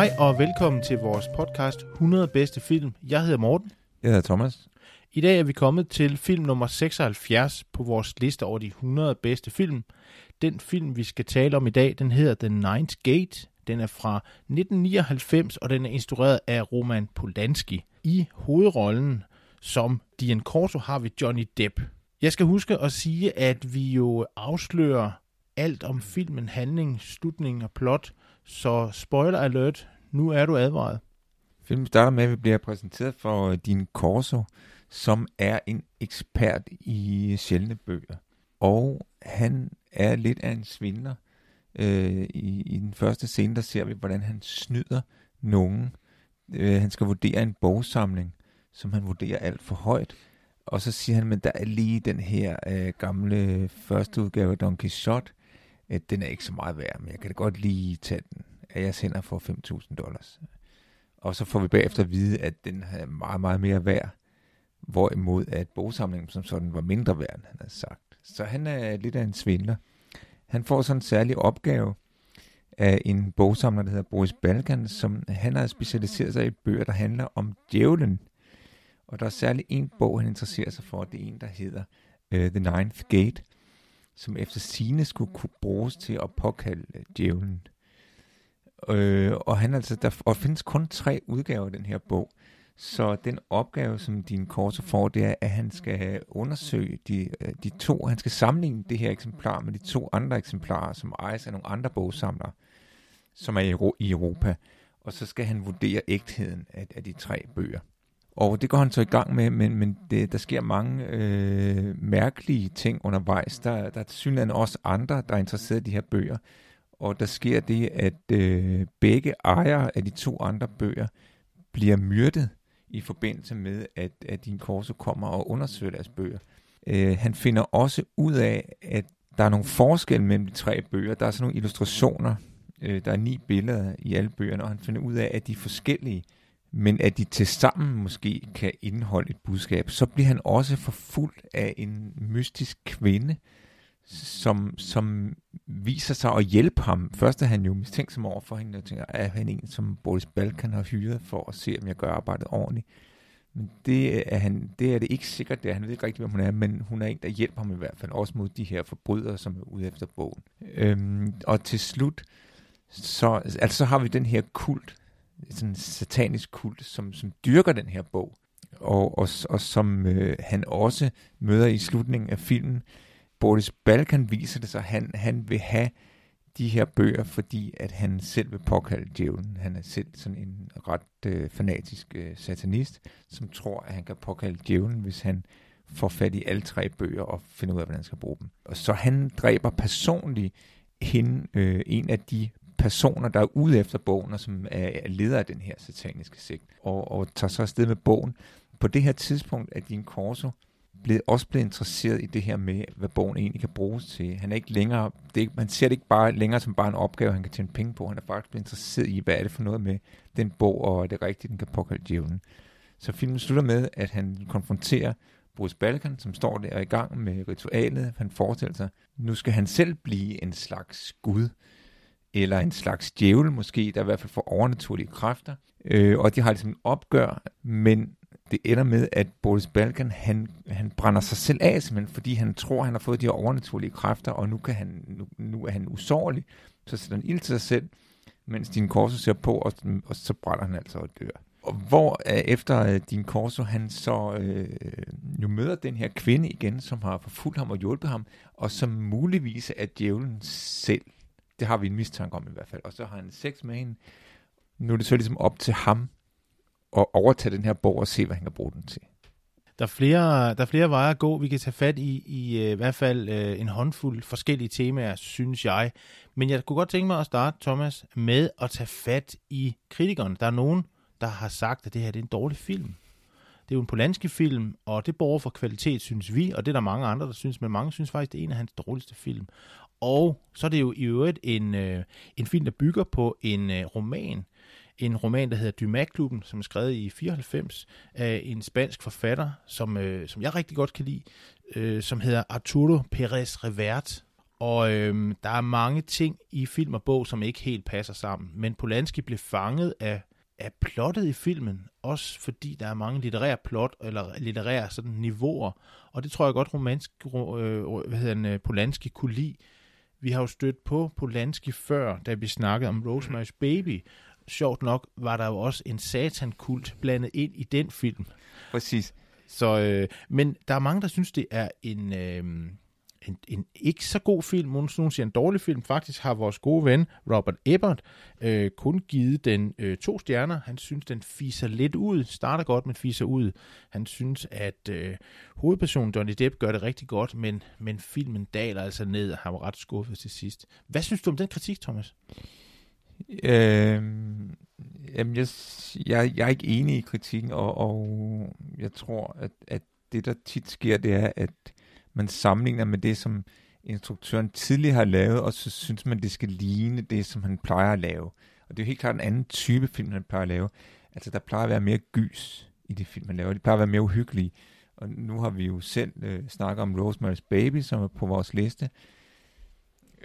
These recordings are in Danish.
Hej og velkommen til vores podcast 100 bedste film. Jeg hedder Morten. Jeg hedder Thomas. I dag er vi kommet til film nummer 76 på vores liste over de 100 bedste film. Den film, vi skal tale om i dag, den hedder The Ninth Gate. Den er fra 1999, og den er instrueret af Roman Polanski. I hovedrollen som Dian Corso har vi Johnny Depp. Jeg skal huske at sige, at vi jo afslører alt om filmen, handling, slutning og plot, så spoiler alert, nu er du advaret. Filmen starter med, at vi bliver præsenteret for øh, din Corso, som er en ekspert i sjældne bøger. Og han er lidt af en svindler. Øh, i, I den første scene, der ser vi, hvordan han snyder nogen. Øh, han skal vurdere en bogsamling, som han vurderer alt for højt. Og så siger han, men der er lige den her øh, gamle første udgave af Don Quixote. Øh, den er ikke så meget værd, men jeg kan da godt lige tage den af jeres hænder for 5.000 dollars. Og så får vi bagefter at vide, at den er meget, meget mere værd. Hvorimod at bogsamlingen som sådan var mindre værd, end han havde sagt. Så han er lidt af en svindler. Han får sådan en særlig opgave af en bogsamler, der hedder Boris Balkan, som han har specialiseret sig i bøger, der handler om djævlen. Og der er særlig en bog, han interesserer sig for, det er en, der hedder uh, The Ninth Gate, som efter sine skulle kunne bruges til at påkalde øh, djævlen. Øh, og han altså, der og findes kun tre udgaver af den her bog. Så den opgave, som din korser får, det er, at han skal undersøge de, øh, de to, han skal sammenligne det her eksemplar med de to andre eksemplarer, som ejes af nogle andre bogsamlere, som er i Europa. Og så skal han vurdere ægtheden af, af de tre bøger. Og det går han så i gang med, men, men det, der sker mange øh, mærkelige ting undervejs. Der, der er synligheden også andre, der er interesseret i de her bøger. Og der sker det, at øh, begge ejere af de to andre bøger bliver myrdet i forbindelse med, at, at din korso kommer og undersøger deres bøger. Øh, han finder også ud af, at der er nogle forskelle mellem de tre bøger. Der er sådan nogle illustrationer. Øh, der er ni billeder i alle bøgerne, og han finder ud af, at de er forskellige, men at de til sammen måske kan indeholde et budskab. Så bliver han også forfulgt af en mystisk kvinde, som, som viser sig at hjælpe ham. Først er han jo mistænksom over for hende, og tænker, er han en, som Boris Balkan har hyret for at se, om jeg gør arbejdet ordentligt. Men det er, han, det er det ikke sikkert, det er. Han ved ikke rigtigt, hvem hun er, men hun er en, der hjælper ham i hvert fald, også mod de her forbrydere, som er ude efter bogen. Øhm, og til slut, så, altså, så har vi den her kult, sådan en satanisk kult, som, som dyrker den her bog, og, og, og som øh, han også møder i slutningen af filmen, Boris Balkan viser det sig, han, han vil have de her bøger, fordi at han selv vil påkalde djævlen. Han er selv sådan en ret øh, fanatisk øh, satanist, som tror, at han kan påkalde djævlen, hvis han får fat i alle tre bøger og finder ud af, hvordan han skal bruge dem. Og så han dræber personligt hende, øh, en af de personer, der er ude efter bogen, og som er leder af den her sataniske sigt, og, og tager så afsted med bogen. På det her tidspunkt er din Corso blevet, også blevet interesseret i det her med, hvad bogen egentlig kan bruges til. Han er ikke længere, det er man ser det ikke bare længere som bare en opgave, han kan tjene penge på. Han er faktisk blevet interesseret i, hvad er det for noget med den bog, og er det rigtigt, den kan påkalde djævlen. Så filmen slutter med, at han konfronterer Bruce Balkan, som står der i gang med ritualet. Han forestiller sig, nu skal han selv blive en slags gud, eller en slags djævel måske, der i hvert fald får overnaturlige kræfter. Øh, og de har ligesom en opgør, men det ender med, at Boris Balkan, han, han brænder sig selv af, simpelthen, fordi han tror, han har fået de her overnaturlige kræfter, og nu, kan han, nu, nu er han usårlig. Så sætter han ild til sig selv, mens din korso ser på, og, og så brænder han altså og dør. Og hvor øh, efter øh, din korso, han så øh, jo møder den her kvinde igen, som har forfulgt ham og hjulpet ham, og som muligvis er djævlen selv. Det har vi en mistanke om i hvert fald. Og så har han sex med hende. Nu er det så ligesom op til ham at overtage den her borg og se, hvad han kan bruge den til. Der er flere, der er flere veje at gå. Vi kan tage fat i i, øh, i hvert fald øh, en håndfuld forskellige temaer, synes jeg. Men jeg kunne godt tænke mig at starte, Thomas, med at tage fat i kritikerne. Der er nogen, der har sagt, at det her det er en dårlig film. Det er jo en Polanski-film, og det borger for kvalitet, synes vi, og det er der mange andre, der synes, men mange synes faktisk, det er en af hans dårligste film. Og så er det jo i øvrigt en, øh, en film, der bygger på en øh, roman, en roman, der hedder Dumas-klubben, som er skrevet i 94 af en spansk forfatter, som, øh, som jeg rigtig godt kan lide, øh, som hedder Arturo Pérez Revert. Og øh, der er mange ting i film og bog, som ikke helt passer sammen. Men Polanski blev fanget af, af plottet i filmen, også fordi der er mange litterære plot, eller litterære sådan, niveauer. Og det tror jeg godt, romansk, øh, hvad hedder den, øh, Polanski kunne lide. Vi har jo stødt på Polanski før, da vi snakkede om Rosemary's Baby, sjovt nok var der jo også en satankult blandet ind i den film. Præcis. Så, øh, men der er mange, der synes, det er en, øh, en, en ikke så god film. Nogen, nogen siger en dårlig film. Faktisk har vores gode ven Robert Ebert øh, kun givet den øh, to stjerner. Han synes, den fiser lidt ud. Starter godt, men fiser ud. Han synes, at øh, hovedpersonen Johnny Depp gør det rigtig godt, men, men filmen daler altså ned, og han var ret skuffet til sidst. Hvad synes du om den kritik, Thomas? Øh, jamen, jeg, jeg, jeg er ikke enig i kritikken, og, og jeg tror, at, at det, der tit sker, det er, at man sammenligner med det, som instruktøren tidligere har lavet, og så synes man, det skal ligne det, som han plejer at lave. Og det er jo helt klart en anden type film, han plejer at lave. Altså, der plejer at være mere gys i de film, han laver. De plejer at være mere uhyggelige. Og nu har vi jo selv øh, snakket om Rosemary's Baby, som er på vores liste,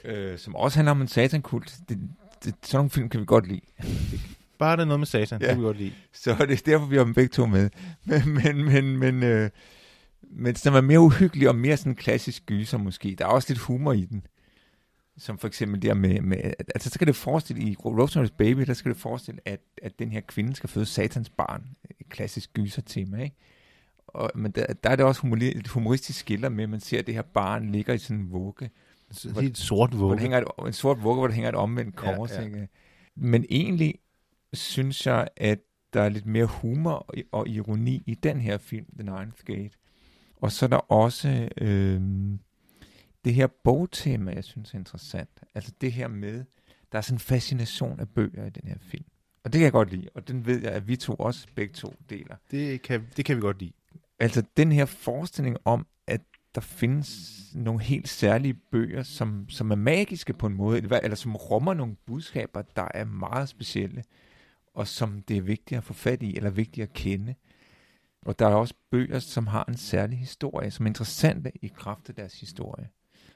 øh, som også handler om en satankult. Det, det, sådan nogle film kan vi godt lide. Bare det er noget med satan, ja. det kan vi godt lide. Så det er derfor, vi har dem begge to med. Men, men, men, men, øh, men den var mere uhyggelig og mere sådan klassisk gyser måske. Der er også lidt humor i den. Som for eksempel der med, med altså så kan det forestille, i Rosemary's Baby, der skal det forestille, at, at den her kvinde skal føde satans barn. Et klassisk gyser tema, ikke? Og, men der, der er det også humor, et humoristisk skiller med, at man ser, at det her barn ligger i sådan en vugge så helt sort vugge. Hvor hænger et, en sort vugge, hvor der hænger et omvendt kors. Ja, ja. Men egentlig synes jeg, at der er lidt mere humor og ironi i den her film, The Ninth Gate. Og så er der også øh, det her bogtema, jeg synes er interessant. Altså det her med, der er sådan en fascination af bøger i den her film. Og det kan jeg godt lide, og den ved jeg, at vi to også begge to deler. Det kan, det kan vi godt lide. Altså den her forestilling om, at der findes nogle helt særlige bøger, som, som er magiske på en måde, eller, eller som rummer nogle budskaber, der er meget specielle, og som det er vigtigt at få fat i, eller vigtigt at kende. Og der er også bøger, som har en særlig historie, som er interessante i kraft af deres historie.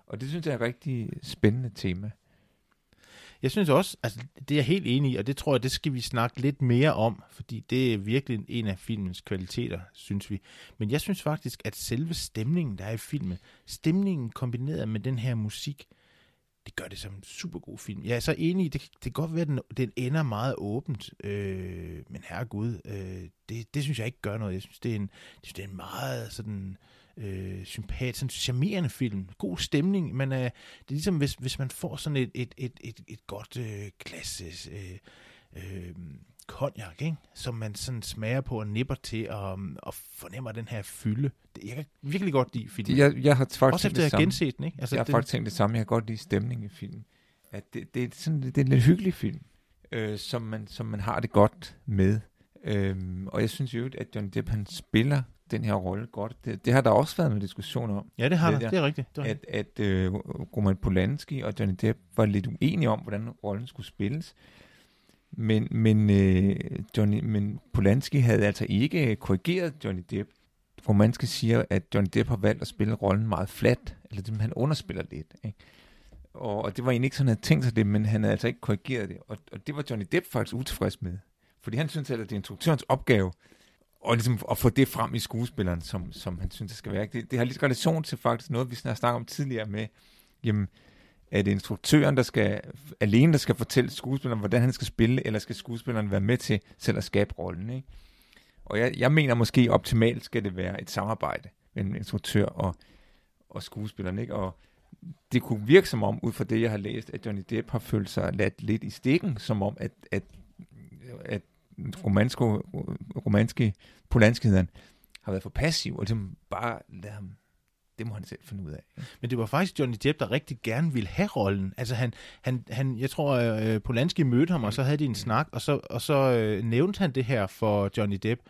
Og det synes jeg er et rigtig spændende tema. Jeg synes også, altså det er jeg helt enig i, og det tror jeg, det skal vi snakke lidt mere om, fordi det er virkelig en af filmens kvaliteter, synes vi. Men jeg synes faktisk, at selve stemningen, der er i filmen, stemningen kombineret med den her musik, det gør det som en super god film. Jeg er så enig i, det, det kan godt være, at den, den ender meget åbent, øh, men herregud, øh, det, det synes jeg ikke gør noget. Jeg synes, det er en, det, er en meget sådan øh, sympatisk, sådan charmerende film. God stemning, men øh, det er ligesom, hvis, hvis man får sådan et, et, et, et, et godt øh, glas øh, øh, cognac, ikke? som man sådan smager på og nipper til og, og fornemmer den her fylde. Jeg kan virkelig godt lide filmen. Jeg, jeg har faktisk Også efter at have genset den. Ikke? Altså, jeg har den... faktisk tænkt det samme. Jeg kan godt lide stemningen i filmen. At det, det, er sådan, det er en lidt hyggelig film, øh, som, man, som man har det godt med. Øhm, og jeg synes jo, at John Depp han spiller den her rolle godt. Det, det har der også været en diskussion om. Ja, det har der. Det er rigtigt. Det er rigtigt. At, at øh, Roman Polanski og Johnny Depp var lidt uenige om, hvordan rollen skulle spilles. Men, men, øh, Johnny, men Polanski havde altså ikke øh, korrigeret Johnny Depp. Romanske siger, at Johnny Depp har valgt at spille rollen meget flat, eller det, han underspiller lidt. Ikke? Og, og det var egentlig ikke sådan, han havde tænkt sig det, men han havde altså ikke korrigeret det. Og, og det var Johnny Depp faktisk utilfreds med. Fordi han synes, altså, at det er instruktørens opgave og ligesom at få det frem i skuespilleren, som, som han synes, det skal være. Det, det har lidt relation til faktisk noget, vi har snakket om tidligere med, jamen, er det instruktøren, der skal, alene der skal fortælle skuespilleren, hvordan han skal spille, eller skal skuespilleren være med til selv at skabe rollen, ikke? Og jeg, jeg mener måske optimalt skal det være et samarbejde mellem instruktør og, og skuespilleren, ikke? Og det kunne virke som om, ud fra det, jeg har læst, at Johnny Depp har følt sig ladt lidt i stikken, som om, at, at, at romansko, romanske Polanski hedder har været for passiv, og ligesom bare lade ham det må han selv finde ud af. Men det var faktisk Johnny Depp, der rigtig gerne ville have rollen. Altså han, han, han jeg tror, øh, øh, Polanski mødte ham, og så havde de en snak, og så, og så øh, nævnte han det her for Johnny Depp.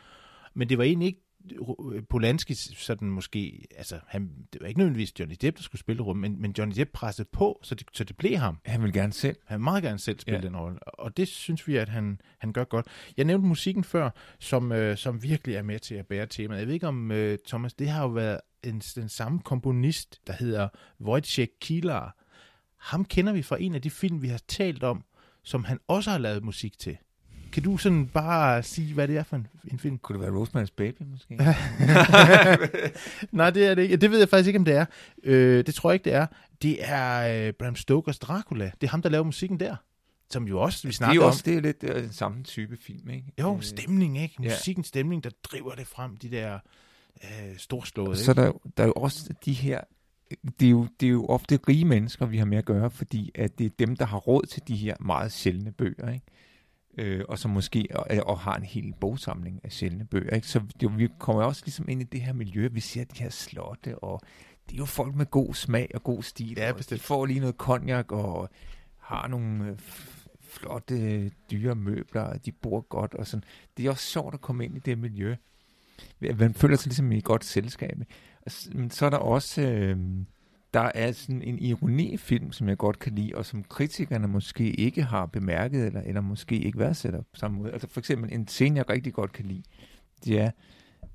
Men det var egentlig ikke Polanski sådan måske, altså han, det var ikke nødvendigvis Johnny Depp, der skulle spille rum, men, men Johnny Depp pressede på, så det, så det blev ham. Han vil gerne selv. Han vil meget gerne selv spille ja. den rolle, og det synes vi, at han, han gør godt. Jeg nævnte musikken før, som, øh, som virkelig er med til at bære temaet. Jeg ved ikke om, øh, Thomas, det har jo været en, den samme komponist, der hedder Wojciech Kilar. Ham kender vi fra en af de film, vi har talt om, som han også har lavet musik til. Kan du sådan bare sige, hvad det er for en, en film? Kunne det være Rosemary's Baby, måske? Nej, det er det ikke. Det ved jeg faktisk ikke, om det er. Øh, det tror jeg ikke, det er. Det er øh, Bram Stokers Dracula. Det er ham, der laver musikken der. Som jo også, vi snakker det er om. også, Det er lidt øh, den samme type film, ikke? Jo, øh, stemning, ikke? Musikken, ja. stemning, der driver det frem, de der øh, storslåede. Så der, der er jo også de her det er, jo, det er jo ofte rige mennesker, vi har med at gøre, fordi at det er dem, der har råd til de her meget sjældne bøger. Ikke? Øh, og som måske og, og har en hel bogsamling af sjældne bøger. Ikke? Så det, vi kommer også ligesom ind i det her miljø, vi ser de her slotte, og det er jo folk med god smag og god stil. Ja, bestemt. De får lige noget konjak og har nogle øh, flotte, dyre møbler, og de bor godt og sådan. Det er også sjovt at komme ind i det miljø. Man føler sig ligesom i et godt selskab. Men så er der også... Øh, der er sådan en ironi-film, som jeg godt kan lide, og som kritikerne måske ikke har bemærket, eller, eller måske ikke værdsætter på samme måde. Altså for eksempel en scene, jeg rigtig godt kan lide, det er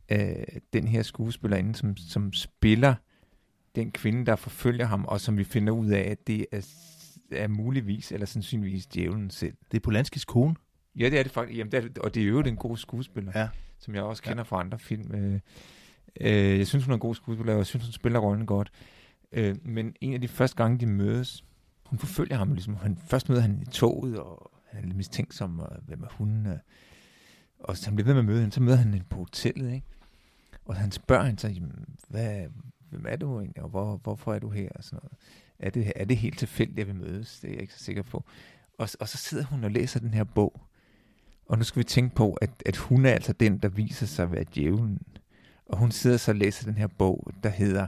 øh, den her skuespillerinde, som, som spiller den kvinde, der forfølger ham, og som vi finder ud af, at det er, er muligvis, eller sandsynligvis djævlen selv. Det er Polanskis kone? Ja, det er det faktisk. Jamen, det er, og det er jo den gode skuespiller, ja. som jeg også kender ja. fra andre film. Øh, øh, jeg synes, hun er en god skuespiller, og jeg synes, hun spiller rollen godt. Øh, Øh, men en af de første gange, de mødes, hun forfølger ham ligesom. Han, først møder han i toget, og han er lidt mistænksom, og hvem er hun? Og, og så han bliver ved med at møde hende, så møder han hende på hotellet, ikke? Og han spørger hende så, jamen, hvad, hvem er du egentlig, og hvor, hvorfor er du her? Og sådan noget. Er, det, er det helt tilfældigt, at vi mødes? Det er jeg ikke så sikker på. Og, og så sidder hun og læser den her bog. Og nu skal vi tænke på, at, at hun er altså den, der viser sig at være djævlen. Og hun sidder så og læser den her bog, der hedder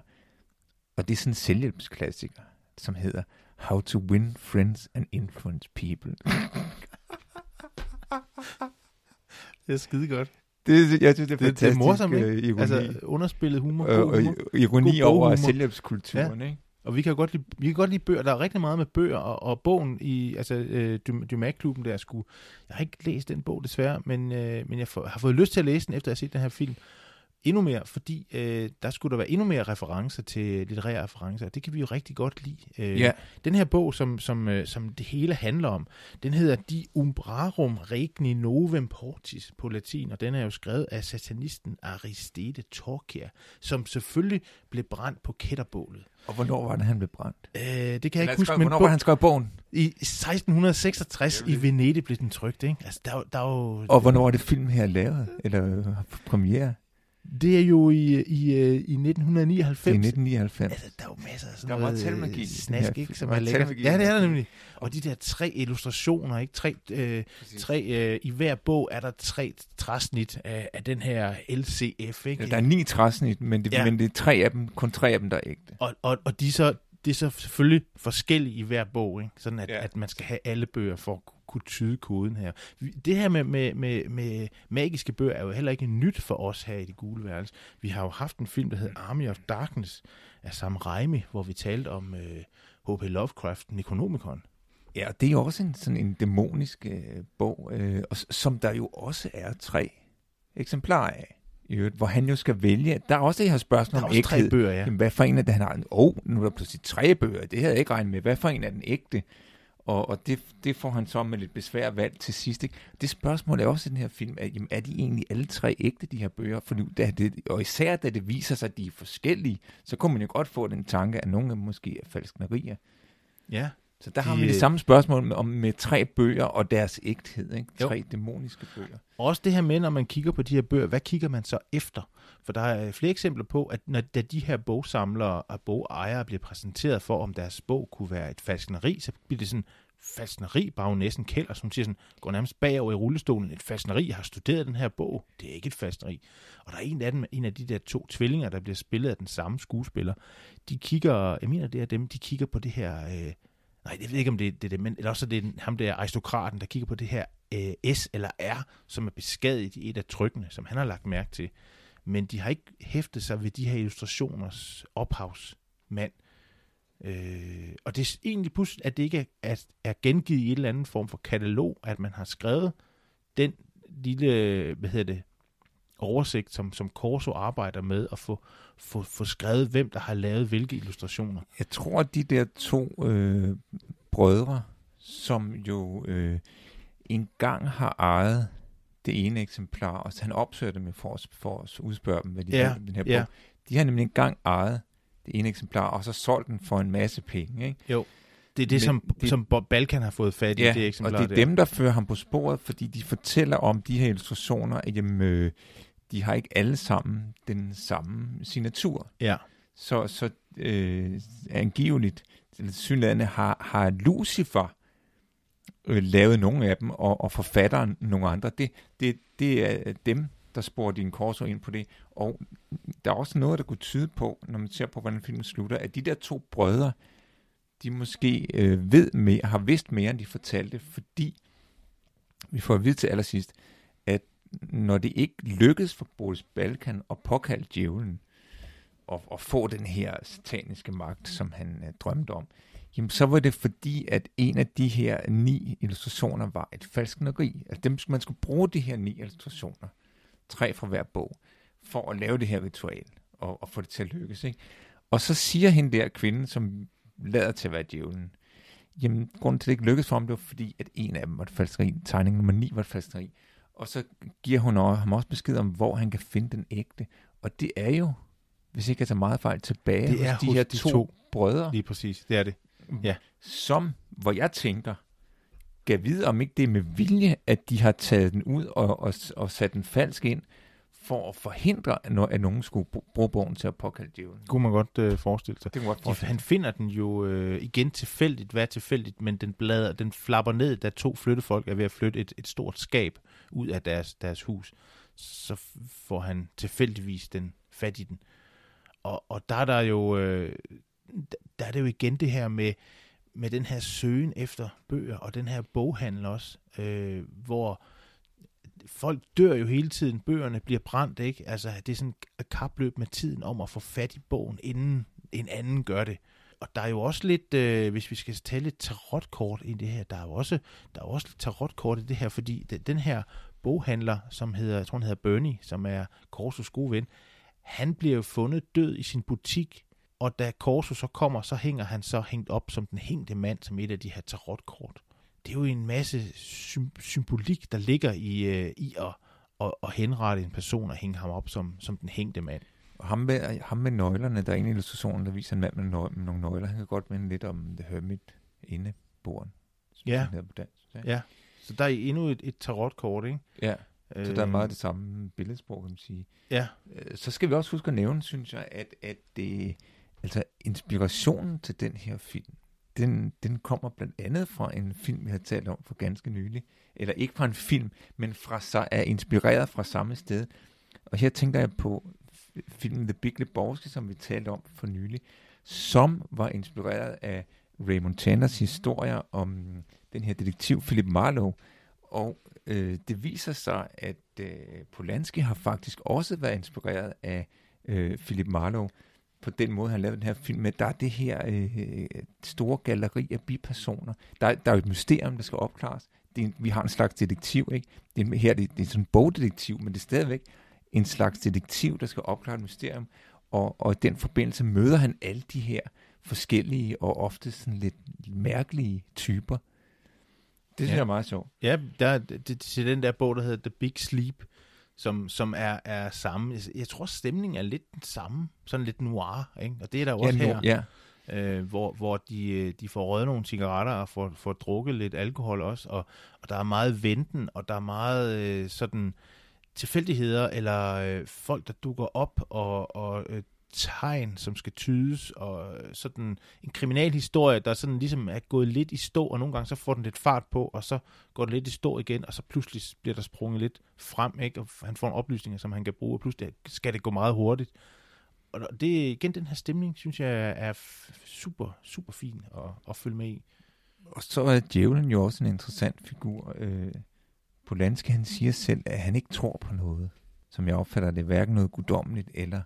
og det er sådan en selvhjælpsklassiker, som hedder How to Win Friends and Influence People. det er skide godt. Det, jeg synes, det er det, fantastisk. Det er morsomt, ikke? Øh, ironi. Altså, underspillet humor, god humor. Og ironi god over selvhjælpskulturen, ja. ikke? Og vi kan godt lide, vi kan godt lide bøger. Der er rigtig meget med bøger, og, og bogen i altså, øh, Dumas-klubben der skulle... Jeg har ikke læst den bog desværre, men, øh, men jeg får, har fået lyst til at læse den, efter jeg har set den her film endnu mere, fordi øh, der skulle der være endnu mere referencer til litterære referencer. Det kan vi jo rigtig godt lide. Øh, ja. Den her bog, som, som, øh, som det hele handler om, den hedder De Umbrarum Regni Novem Portis på latin, og den er jo skrevet af satanisten Aristide Torquia, som selvfølgelig blev brændt på kætterbålet. Og hvornår var det, han blev brændt? Øh, det kan jeg ikke huske. men hvornår var han skrevet bogen? I 1666 i Venedig blev den trykt, ikke? Altså, der, der er jo, og hvornår var det film her lavet? Eller premiere? Det er jo i, i, øh, i 1999. I 1999. Altså, der er jo masser af sådan der noget talmagi. Øh, snask, ikke, som er lækkert. Ja, det er der nemlig. Og de der tre illustrationer, ikke? Tre, øh, tre, øh, I hver bog er der tre træsnit af, af den her LCF, ikke? Ja, der er ni træsnit, men det, ja. men det er tre af dem, kun tre af dem, der er ægte. Og, og, og de så, det er så selvfølgelig forskellige i hver bog, ikke? Sådan at, ja. at man skal have alle bøger for at kunne tyde koden her. Det her med, med, med, med magiske bøger er jo heller ikke nyt for os her i det gule værelse. Vi har jo haft en film, der hedder Army of Darkness af Sam Raimi, hvor vi talte om øh, H.P. Lovecraft, Necronomicon. Ja, det er jo også en, sådan en dæmonisk øh, bog, øh, og, som der jo også er tre eksemplarer af. I øvrigt, hvor han jo skal vælge. Der er også det her spørgsmål om ægthed. tre bøger, ja. Jamen, hvad for en af det, han har? Åh, oh, nu er der pludselig tre bøger. Det havde jeg ikke regnet med. Hvad for en er den ægte? Og, og det, det får han så med lidt besvær valgt til sidst. Ikke? Det spørgsmål er også i den her film, at, jamen, er de egentlig alle tre ægte, de her bøger? For nu, da det, og især da det viser sig, at de er forskellige, så kunne man jo godt få den tanke, at nogle af dem måske er falsknerier. Ja. Så der de, har vi det samme spørgsmål med, om med tre bøger og deres ægthed. Ikke? Tre jo. dæmoniske bøger. Også det her med, når man kigger på de her bøger, hvad kigger man så efter? For der er flere eksempler på, at når da de her bogsamlere og bogejere bliver præsenteret for, om deres bog kunne være et falskneri, så bliver det sådan, fastneri, næsten Keller, som siger sådan, går nærmest bagover i rullestolen, et falskneri, jeg har studeret den her bog, det er ikke et falskneri. Og der er en af dem, en af de der to tvillinger, der bliver spillet af den samme skuespiller, de kigger, jeg mener det er dem, de kigger på det her, øh, nej, jeg ved ikke om det, det er det, men eller også er det ham der aristokraten, der kigger på det her øh, S eller R, som er beskadiget i et af trykkene, som han har lagt mærke til. Men de har ikke hæftet sig ved de her illustrationers ophavsmand. Øh, og det er egentlig pludselig, at det ikke er, er, gengivet i et eller andet form for katalog, at man har skrevet den lille, hvad hedder det, oversigt, som, som Corso arbejder med, at få, få, få skrevet, hvem der har lavet hvilke illustrationer. Jeg tror, at de der to øh, brødre, som jo øh, engang har ejet det ene eksemplar, og han opsøger dem for, for at udspørge dem, hvad de Ja, den her bog. ja. De har nemlig engang ejet det ene eksemplar, og så solgt den for en masse penge. Ikke? Jo. Det er det, Men som, det, som Bob Balkan har fået fat i, Ja, det eksemplar og det er der. dem, der fører ham på sporet, fordi de fortæller om de her illustrationer, at jamen, øh, de har ikke alle sammen den samme signatur. Ja, Så, så øh, angiveligt, synlædende, har, har Lucifer øh, lavet nogle af dem, og, og forfatteren nogle andre. Det, det, det er dem, der sporer din korso ind på det. Og der er også noget, der kunne tyde på, når man ser på, hvordan filmen slutter, at de der to brødre, de måske øh, ved mere, har vidst mere, end de fortalte, fordi vi får at vide til allersidst, at når det ikke lykkedes for Boris Balkan at påkalde djævlen, og, og få den her sataniske magt, som han øh, drømte om, jamen så var det fordi, at en af de her ni illustrationer var et falskneri. Altså dem, man skulle bruge de her ni illustrationer, tre fra hver bog, for at lave det her ritual, og, og få det til at lykkes. Ikke? Og så siger hende der kvinde, som lader til at være djævlen, jamen grunden til, at det ikke lykkedes for ham, det var fordi, at en af dem var et falskneri, tegning nummer 9 var et falskneri. Og så giver hun også, ham også besked om, hvor han kan finde den ægte. Og det er jo, hvis ikke jeg tager meget fejl, tilbage Det er hos de hos her de to, to. brødre, lige præcis. Det er det. Ja. som, hvor jeg tænker, kan vide, om ikke det er med vilje, at de har taget den ud og, og, og sat den falsk ind, for at forhindre, at no- at nogen skulle br- bruge bogen til at påkalde djævlen. Kunne man godt øh, forestille sig. Det kunne godt forestille han finder den jo øh, igen tilfældigt, hvad tilfældigt, men den blader, den flapper ned, da to flyttefolk er ved at flytte et, et stort skab ud af deres, deres hus. Så får han tilfældigvis den fat i den. Og, og der er der jo, øh, der er det jo igen det her med, med den her søgen efter bøger, og den her boghandel også, øh, hvor folk dør jo hele tiden, bøgerne bliver brændt, ikke? Altså, det er sådan et kapløb med tiden om at få fat i bogen, inden en anden gør det. Og der er jo også lidt, øh, hvis vi skal tale lidt tarotkort i det her, der er jo også, der er jo også lidt tarotkort i det her, fordi den her boghandler, som hedder, jeg tror han hedder Bernie, som er Korsos gode ven, han bliver jo fundet død i sin butik, og da Corso så kommer, så hænger han så hængt op som den hængte mand, som et af de her tarotkort. Det er jo en masse sym- symbolik, der ligger i, øh, i at, at, at henrette en person og hænge ham op som, som den hængte mand. Og ham med, ham med nøglerne, der er en illustration, der viser en mand med, nøg, med nogle nøgler. Han kan godt minde lidt om The Hermit inde boren. Ja. på dansk. Ja. Ja, så der er endnu et, et tarotkort, ikke? ja. Så der er Øh, meget det samme billedsprog, kan man sige. Ja, Øh, Så skal vi også huske at nævne, synes jeg, at, at det, altså inspirationen til den her film, den, den kommer blandt andet fra en film, vi har talt om for ganske nylig. Eller ikke fra en film, men fra sig er inspireret fra samme sted. Og her tænker jeg på filmen The Big Lebowski, som vi talte om for nylig, som var inspireret af Ray Montanas historier om mm, den her detektiv Philip Marlowe. Og øh, det viser sig, at øh, Polanski har faktisk også været inspireret af øh, Philip Marlowe på den måde, han lavede den her film med. Der er det her øh, store galleri af bipersoner. Der, er- der er jo et mysterium, der skal opklares. Det er, vi har en slags detektiv, ikke? Det er, her det, det er sådan en bogdetektiv, men det er stadigvæk en slags detektiv, der skal opklare et mysterium. Og, og i den forbindelse møder han alle de her forskellige og ofte sådan lidt mærkelige typer. Det synes Ja. jeg er meget sjovt. ja der, er- det, til den der bog, der hedder The Big Sleep, som, som er, er samme. Jeg, jeg tror, stemningen er lidt den samme. Sådan lidt noir, ikke? Og det er der også ja, her. ja. øh, hvor, hvor de, øh, de får røget nogle cigaretter og får, får drukket lidt alkohol også, og, og der er meget venten, og der er meget øh, sådan tilfældigheder, eller øh, folk, der dukker op og, og øh, tegn, som skal tydes, og øh, sådan en kriminalhistorie, der sådan ligesom er gået lidt i stå, og nogle gange så får den lidt fart på, og så går det lidt i stå igen, og så pludselig bliver der sprunget lidt frem, ikke? og han får en oplysning, som han kan bruge, og pludselig skal det gå meget hurtigt. Og det igen, den her stemning, synes jeg er super, super fin at, at følge med i. Og så er djævlen jo også en interessant figur. Øh, Polanski, han siger selv, at han ikke tror på noget, som jeg opfatter det, hverken noget guddommeligt eller,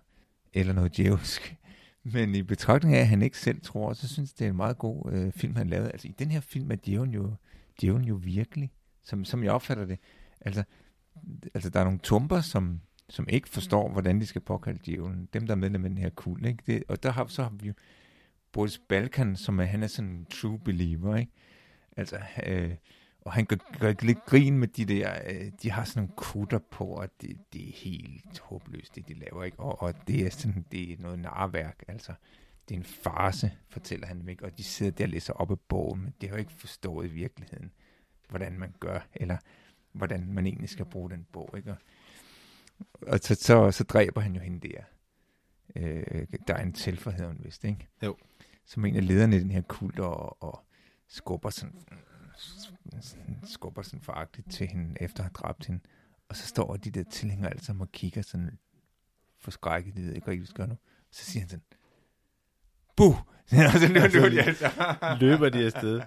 eller noget djævsk. Men i betragtning af, at han ikke selv tror, så synes jeg, det er en meget god øh, film, han lavede. Altså i den her film er djævlen jo, djævlen jo virkelig, som, som jeg opfatter det. Altså, altså der er nogle tumper, som, som ikke forstår, hvordan de skal påkalde djævlen. Dem, der er medlem af den her kul. Ikke? Det, og der har, så har vi jo Boris Balkan, som er, han er sådan en true believer. Ikke? Altså, øh, og han gør, gør lidt grin med de der, øh, de har sådan nogle kutter på, og det, det er helt håbløst, det de laver, ikke? Og, og det er sådan, det er noget narværk, altså. Det er en farse, fortæller han dem, ikke? Og de sidder der og læser op af bogen, men det har jo ikke forstået i virkeligheden, hvordan man gør, eller hvordan man egentlig skal bruge den bog, ikke? Og, og så, så, så dræber han jo hende der. Øh, der er en tilforhed, hun vidste, ikke? Jo. Som en af lederne i den her kult, og, og skubber sådan skubber sådan foragtigt til hende, efter at have dræbt hende. Og så står de der tilhængere alle sammen og kigger sådan forskrækket, de ved ikke, hvad de skal nu. Så siger han sådan, Buh! og så løber, løber de altså. løber de afsted.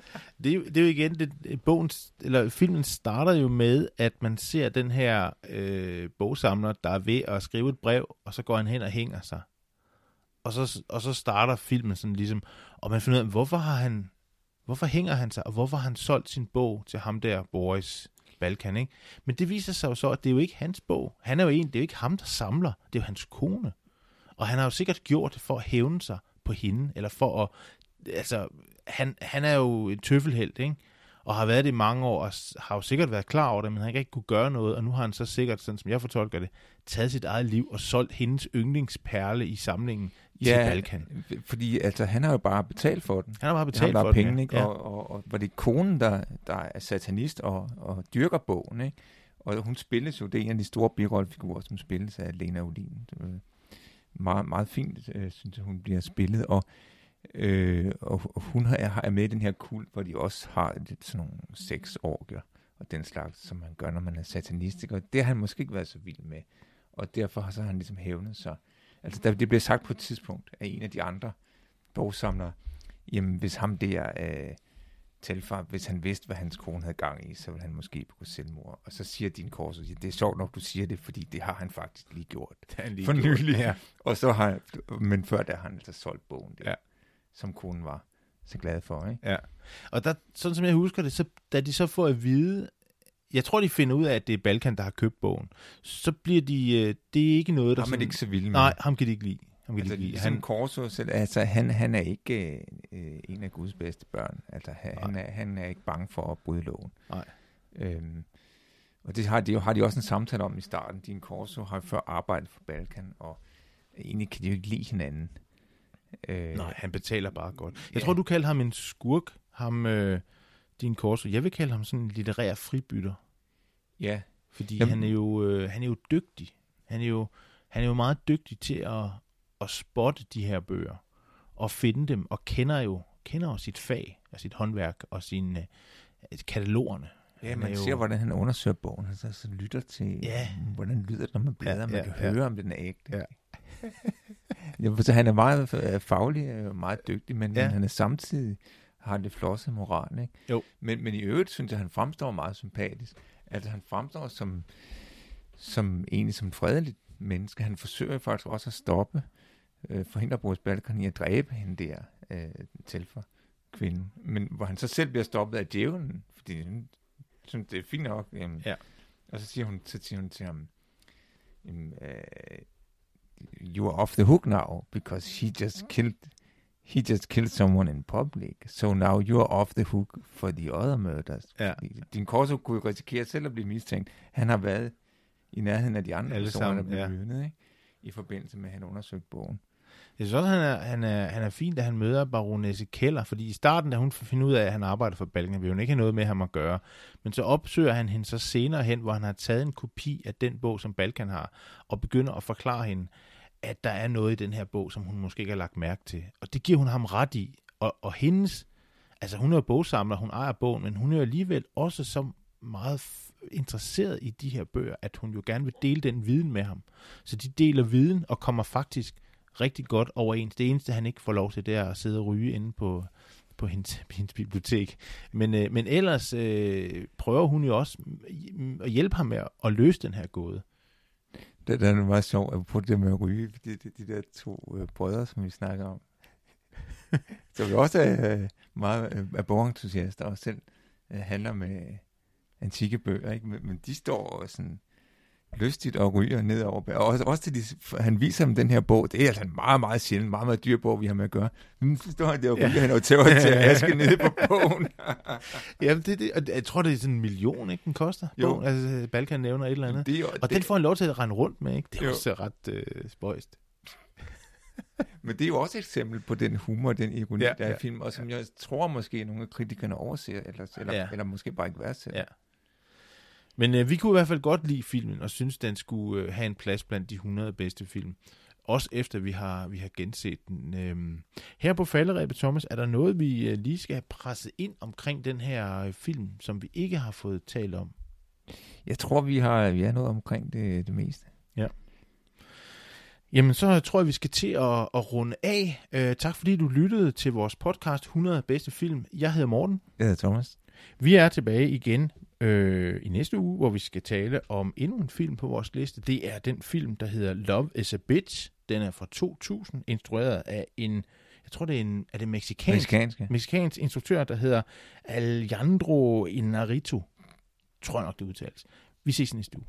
Det er, jo, det er jo igen, det, bogen, eller filmen starter jo med, at man ser den her øh, bogsamler, der er ved at skrive et brev, og så går han hen og hænger sig. Og så, og så starter filmen sådan ligesom, og man finder ud af, hvorfor har han, Hvorfor hænger han sig, og hvorfor har han solgt sin bog til ham der, Boris Balkan, ikke? Men det viser sig jo så, at det er jo ikke hans bog. Han er jo en, det er jo ikke ham, der samler, det er jo hans kone. Og han har jo sikkert gjort det for at hævne sig på hende, eller for at, altså, han, han er jo en tøffelhelt, ikke? Og har været det i mange år, og har jo sikkert været klar over det, men han ikke rigtig kunne gøre noget, og nu har han så sikkert, sådan som jeg fortolker det, taget sit eget liv og solgt hendes yndlingsperle i samlingen i ja, Balkan. fordi altså, han har jo bare betalt for den. Han har bare betalt han har for penge, den, ikke? Ja. Og, og, og, var det konen, der, der er satanist og, og dyrker bogen, ikke? Og hun spilles jo, det er en af de store birollefigurer, som spilles af Lena Olin. Meget, meget fint, øh, synes jeg, hun bliver spillet, og Øh, og, og hun er, er med i den her kult, hvor de også har lidt sådan nogle sexorger og den slags, som man gør, når man er satanistik. Og det har han måske ikke været så vild med. Og derfor har så han ligesom hævnet sig. Altså, der, det bliver sagt på et tidspunkt af en af de andre bogsamlere, jamen hvis ham der øh, tilfar, hvis han vidste, hvad hans kone havde gang i, så ville han måske begå selvmord. Og så siger din kors, at det er sjovt nok, du siger det, fordi det har han faktisk lige gjort. Det har han lige for nylig. Ja. Og så har, men før der har han altså solgt bogen. Der. Ja som konen var så glad for. Ikke? Ja. Og der, sådan som jeg husker det, så, da de så får at vide, jeg tror, de finder ud af, at det er Balkan, der har købt bogen, så bliver de, øh, det er ikke noget, der... Ham er sådan, ikke så vild med. Nej, ham kan de ikke lide. Ham kan altså, de ikke lide. Han, Corso, selv, altså, han, han er ikke øh, en af Guds bedste børn. Altså, han, er, han er ikke bange for at bryde loven. Nej. Øhm, og det har de, har de også en samtale om i starten. Din Corso har før arbejdet for Balkan, og egentlig kan de jo ikke lide hinanden. Øh, Nej, han betaler bare godt. Jeg ja. tror, du kalder ham en skurk, ham øh, din korso. Jeg vil kalde ham sådan en litterær fribytter. Ja. Fordi Jamen. han er jo øh, han er jo dygtig. Han er jo han er jo meget dygtig til at at spotte de her bøger og finde dem og kender jo kender jo sit fag og sit håndværk og sine øh, katalogerne. Ja, man jo... ser, hvordan han undersøger bogen. Han så, så lytter til, ja. hvordan lyder det, når man bladrer. Ja, man ja, kan ja. høre, om den er ægte. Ja. ja, så han er meget øh, faglig og meget dygtig, men, ja. men han er samtidig har det flosset moral. Ikke? Jo. Men, men i øvrigt synes jeg, at han fremstår meget sympatisk. Altså han fremstår som, som egentlig som fredeligt menneske. Han forsøger faktisk også at stoppe, øh, forhindre Boris Balkan i at dræbe hende der øh, til for kvinden. Men hvor han så selv bliver stoppet af djævlen, fordi han synes, det er fint nok. Jamen, ja. Og så siger hun, så siger hun til ham, jamen, øh, you are off the hook now because he just killed he just killed someone in public. So now you are off the hook for the other murders. Ja. Din korso kunne risikere selv at blive mistænkt. Han har været i nærheden af de andre Alle personer, sammen, der blev ja. myrdet, ikke? i forbindelse med, at han undersøgte bogen. Jeg synes også, han er, han er, han er fint, at han møder baronesse Keller, fordi i starten, da hun finder ud af, at han arbejder for Balkan, vil hun ikke have noget med ham at gøre. Men så opsøger han hende så senere hen, hvor han har taget en kopi af den bog, som Balkan har, og begynder at forklare hende, at der er noget i den her bog, som hun måske ikke har lagt mærke til. Og det giver hun ham ret i. Og, og hendes, altså hun er jo bogsamler, hun ejer bogen, men hun er jo alligevel også så meget interesseret i de her bøger, at hun jo gerne vil dele den viden med ham. Så de deler viden og kommer faktisk rigtig godt overens. Det eneste, han ikke får lov til, det er at sidde og ryge inde på, på hendes, hendes bibliotek. Men, øh, men ellers øh, prøver hun jo også at hjælpe ham med at, at løse den her gåde. Det, det er meget sjovt at putte det med at ryge, de, de, de der to øh, brødre, som vi snakker om. så vi også er øh, meget øh, er bogentusiaster og selv øh, handler med antikke bøger, ikke? Men, men de står sådan lystigt og ryger ned over. Og også, også til de, han viser dem den her bog. Det er altså en meget, meget sjældent, meget, meget dyr bog, vi har med at gøre. Så står han der og ryger, ja. han og tæver til aske nede på bogen. ja, det, det, jeg tror, det er sådan en million, ikke, den koster. Jo. Bogen. Altså, Balkan nævner et eller andet. Det, og, og det, den får han lov til at rende rundt med, ikke? Det er jo. også ret øh, spøjst. Men det er jo også et eksempel på den humor, den ironi, ja, der er ja, i film, og som ja. jeg tror måske nogle af kritikerne overser, eller, eller, ja. eller måske bare ikke værdsætter. Ja. Men øh, vi kunne i hvert fald godt lide filmen, og synes, den skulle øh, have en plads blandt de 100 bedste film. Også efter vi har, vi har genset den. Øhm, her på falderæbet, Thomas, er der noget, vi øh, lige skal have presset ind omkring den her øh, film, som vi ikke har fået talt om? Jeg tror, vi har, vi har noget omkring det, det meste. Ja. Jamen, så tror jeg, vi skal til at, at runde af. Øh, tak fordi du lyttede til vores podcast 100 bedste film. Jeg hedder Morten. Jeg hedder Thomas. Vi er tilbage igen øh, i næste uge, hvor vi skal tale om endnu en film på vores liste. Det er den film, der hedder Love is a Bitch. Den er fra 2000, instrueret af en, jeg tror det er en, er det mexikansk, mexikansk, ja. mexikansk instruktør, der hedder Alejandro Inarritu. Tror jeg nok, det udtales. Vi ses næste uge.